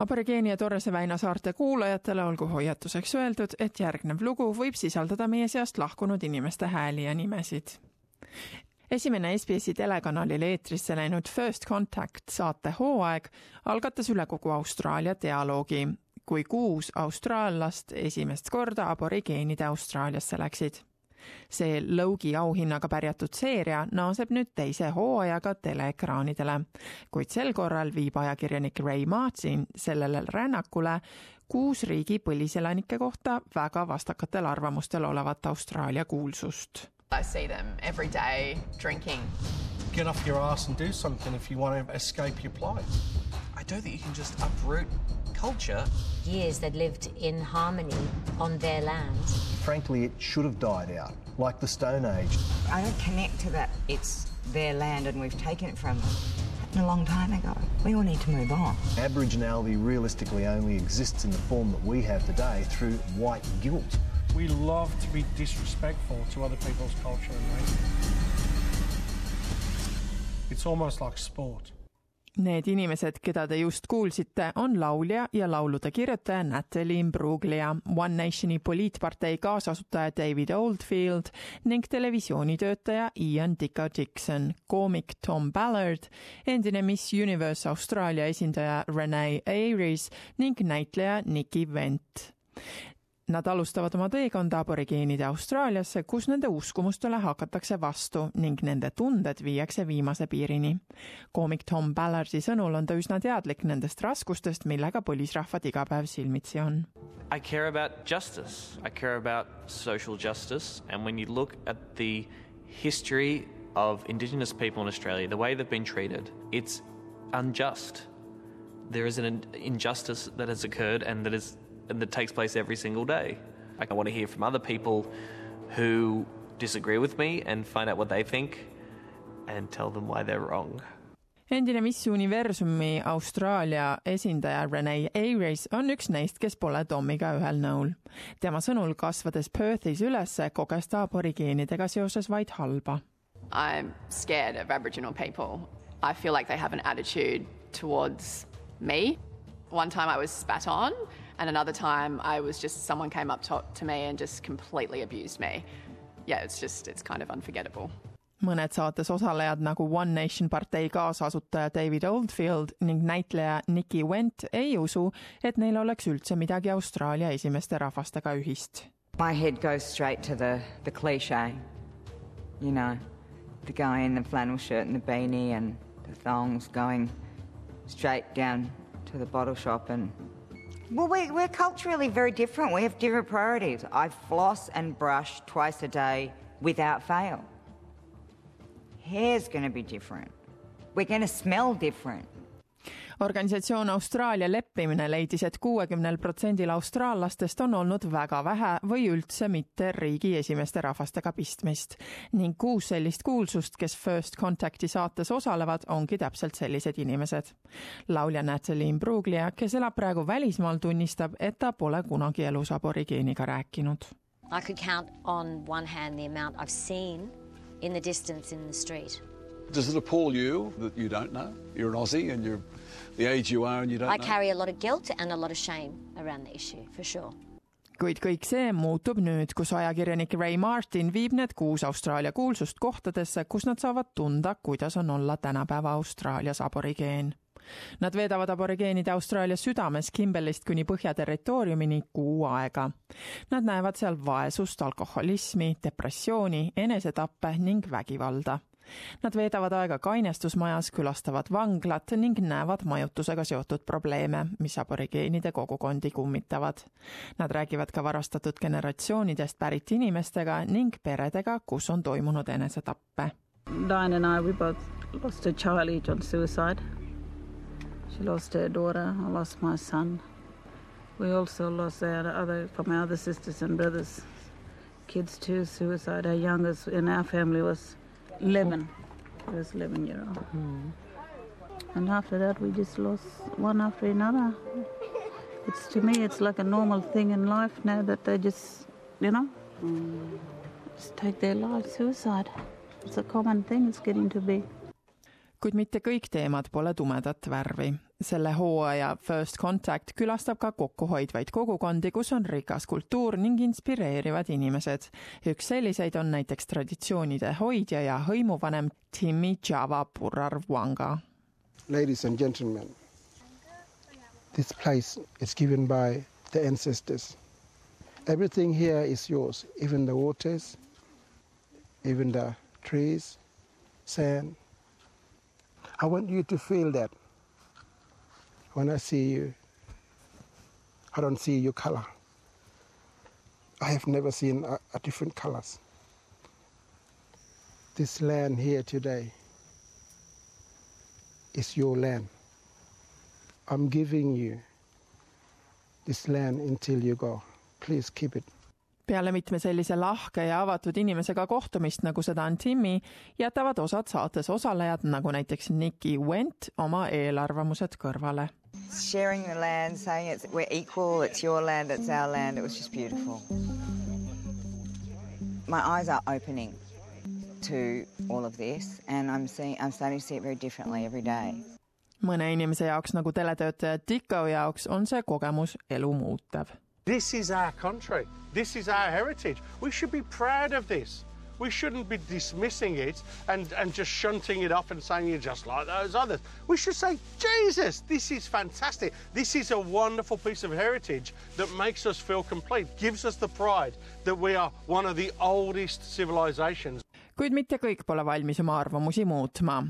Aborigeeni ja Torrese väina saarte kuulajatele olgu hoiatuseks öeldud, et järgnev lugu võib sisaldada meie seast lahkunud inimeste hääli ja nimesid. esimene SBS-i telekanalil eetrisse läinud First Contact saate hooaeg algatas üle kogu Austraalia dialoogi, kui kuus austraallast esimest korda aborigeenide Austraaliasse läksid see Logi auhinnaga pärjatud seeria naaseb nüüd teise hooajaga teleekraanidele, kuid sel korral viib ajakirjanik Ray Martin sellele rännakule kuus riigi põliselanike kohta väga vastakatel arvamustel olevat Austraalia kuulsust. I see them every day drinking. Get off your ass and do something if you want to escape your plight. I don't think you can just uproot culture. Years they'd lived in harmony on their land. Frankly, it should have died out, like the Stone Age. I don't connect to that. It's their land and we've taken it from them. Happened a long time ago. We all need to move on. Aboriginality realistically only exists in the form that we have today through white guilt. We love to be disrespectful to other people's culture and race. It's almost like sport. Need inimesed, keda te just kuulsite, on laulja ja laulude kirjutaja Natalie Imbruglia, One Nationi poliitpartei kaasasutaja David Oldfield ning televisioonitöötaja Ian Dicko Dixon, koomik Tom Ballard, endine Miss Universe Austraalia esindaja Renee Ayres ning näitleja Nikki Vent. Nad alustavad oma teekonda aborigeenide Austraaliasse, kus nende uskumustele hakatakse vastu ning nende tunded viiakse viimase piirini. koomik Tom Ballardi sõnul on ta üsna teadlik nendest raskustest, millega põlisrahvad iga päev silmitsi on. I care about justice. I care about social justice. And when you look at the history of Indigenous people in Australia, the way they've been treated, it's unjust. There is an injustice that has occurred and that is and that takes place every single day. I want to hear from other people who disagree with me and find out what they think and tell them why they're wrong. endine Miss Universumi Austraalia esindaja Renee Ayres on üks neist, kes pole Tomiga ühel nõul. tema sõnul kasvades Perthis üles, koges ta aborigeenidega seoses vaid halba. I'm scared of Aboriginal people. I feel like they have an attitude towards me. One time I was spat on and another time I was just someone came up to, to me and just completely abused me. Yeah, it's just it's kind of unforgettable. mõned saates osalejad nagu One Nation partei kaasasutaja David Oldfield ning näitleja Nikki Went ei usu, et neil oleks üldse midagi Austraalia esimeste rahvastega ühist. My head goes straight to the, the cliche. You know, the guy in the flannel shirt and the beanie and the thongs going straight down to the bottle shop and well, we, we're culturally very different. We have different priorities. I floss and brush twice a day without fail. Hair's going to be different. We're going to smell different. Organisatsioon Austraalia leppimine leidis et, et kuuekümnel protsendil austraallastest on olnud väga vähe või üldse mitte riigi esimeste rahvastega pistmist ning kuus sellist kuulsust, kes First Contacti saates osalevad, ongi täpselt sellised inimesed. laulja Natalie Imbruglia, kes elab praegu välismaal, tunnistab, et ta pole kunagi elus aborigeeniga rääkinud. I could count on one hand the amount I've seen in the distance in the street. Does it appall you that you don't know? You're an Aussie and you're the age you are and you don't I know? carry a lot of guilt and a lot of shame around the issue, for sure. kuid kõik see muutub nüüd, kus ajakirjanik Ray Martin viib need kuus Austraalia kuulsust kohtadesse, kus nad saavad tunda, kuidas on olla tänapäeva Austraalias aborigeen. Nad veedavad aborigeenide Austraalia südames Kimberlist kuni põhjaterritooriumini kuu aega. Nad näevad seal vaesust, alkoholismi, depressiooni, enesetappe ning vägivalda Nad veedavad aega kainestusmajas, külastavad vanglat ning näevad majutusega seotud probleeme, mis aborigeenide kogukondi kummitavad. Nad räägivad ka varastatud generatsioonidest pärit inimestega ning peredega, kus on toimunud enesetappe. Diane and I, we both lost a child each on suicide. She lost her daughter, I lost my son. We also lost our other, from our other sisters and brothers, kids to suicide. Our youngest in our family was 11. He was 11 year old. Mm. And after that, we just lost one after another. It's to me, it's like a normal thing in life now that they just, you know, mm. just take their lives. Suicide. It's a common thing. It's getting to be. kuid mitte kõik teemad pole tumedat värvi. Selle hooaja First Contact külastab ka kokkuhoidvaid kogukondi, kus on rikas kultuur ning inspireerivad inimesed. üks selliseid on näiteks traditsioonide hoidja ja hõimuvanem Timmy Java Purarwanga. Ladies and gentlemen, this place is given by the ancestors. Everything here is yours, even the waters, even the trees, sand. I want you to feel that when I see you, I don't see your color. I have never seen a, a different colors. This land here today is your land. I'm giving you this land until you go. Please keep it. Peale mitme sellise lahke ja avatud inimesega kohtumist, nagu seda on Timmy, jätavad osad saates osalejad, nagu näiteks Nikki Went, oma eelarvamused kõrvale. Sharing the land, saying it's, we're equal, it's your land, it's our land, it was just beautiful. My eyes are opening to all of this and I'm seeing, I'm starting to see it very differently every day. mõne inimese jaoks nagu teletöötaja Dicko jaoks on see kogemus elu muutev This is our country. This is our heritage. We should be proud of this. We shouldn't be dismissing it and, and just shunting it off and saying you're just like those others. We should say, Jesus, this is fantastic. This is a wonderful piece of heritage that makes us feel complete, gives us the pride that we are one of the oldest civilizations. kuid mitte kõik pole valmis oma arvamusi muutma.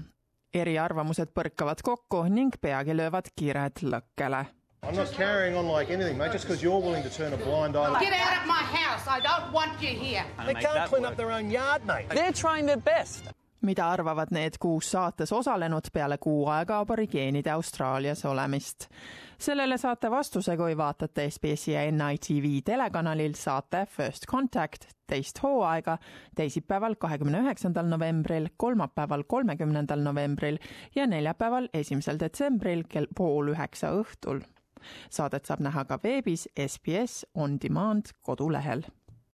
eriarvamused põrkavad kokku ning peagi löövad kired lõkkele I'm not carrying on like anything, mate, just because you're willing to turn a blind eye. Get out of my house. I don't want you here. They can't clean up their own yard, mate. They're trying their best. mida arvavad need kuus saates osalenud peale kuu aega aborigeenide Austraalias olemist? sellele saate vastuse, kui vaatate SBS-i ja NITV telekanalil saate First Contact teist hooaega teisipäeval, kahekümne üheksandal novembril, kolmapäeval, kolmekümnendal novembril ja neljapäeval, esimesel detsembril kell pool üheksa õhtul Saadet saab näha ka veebis SBS On Demand kodulehel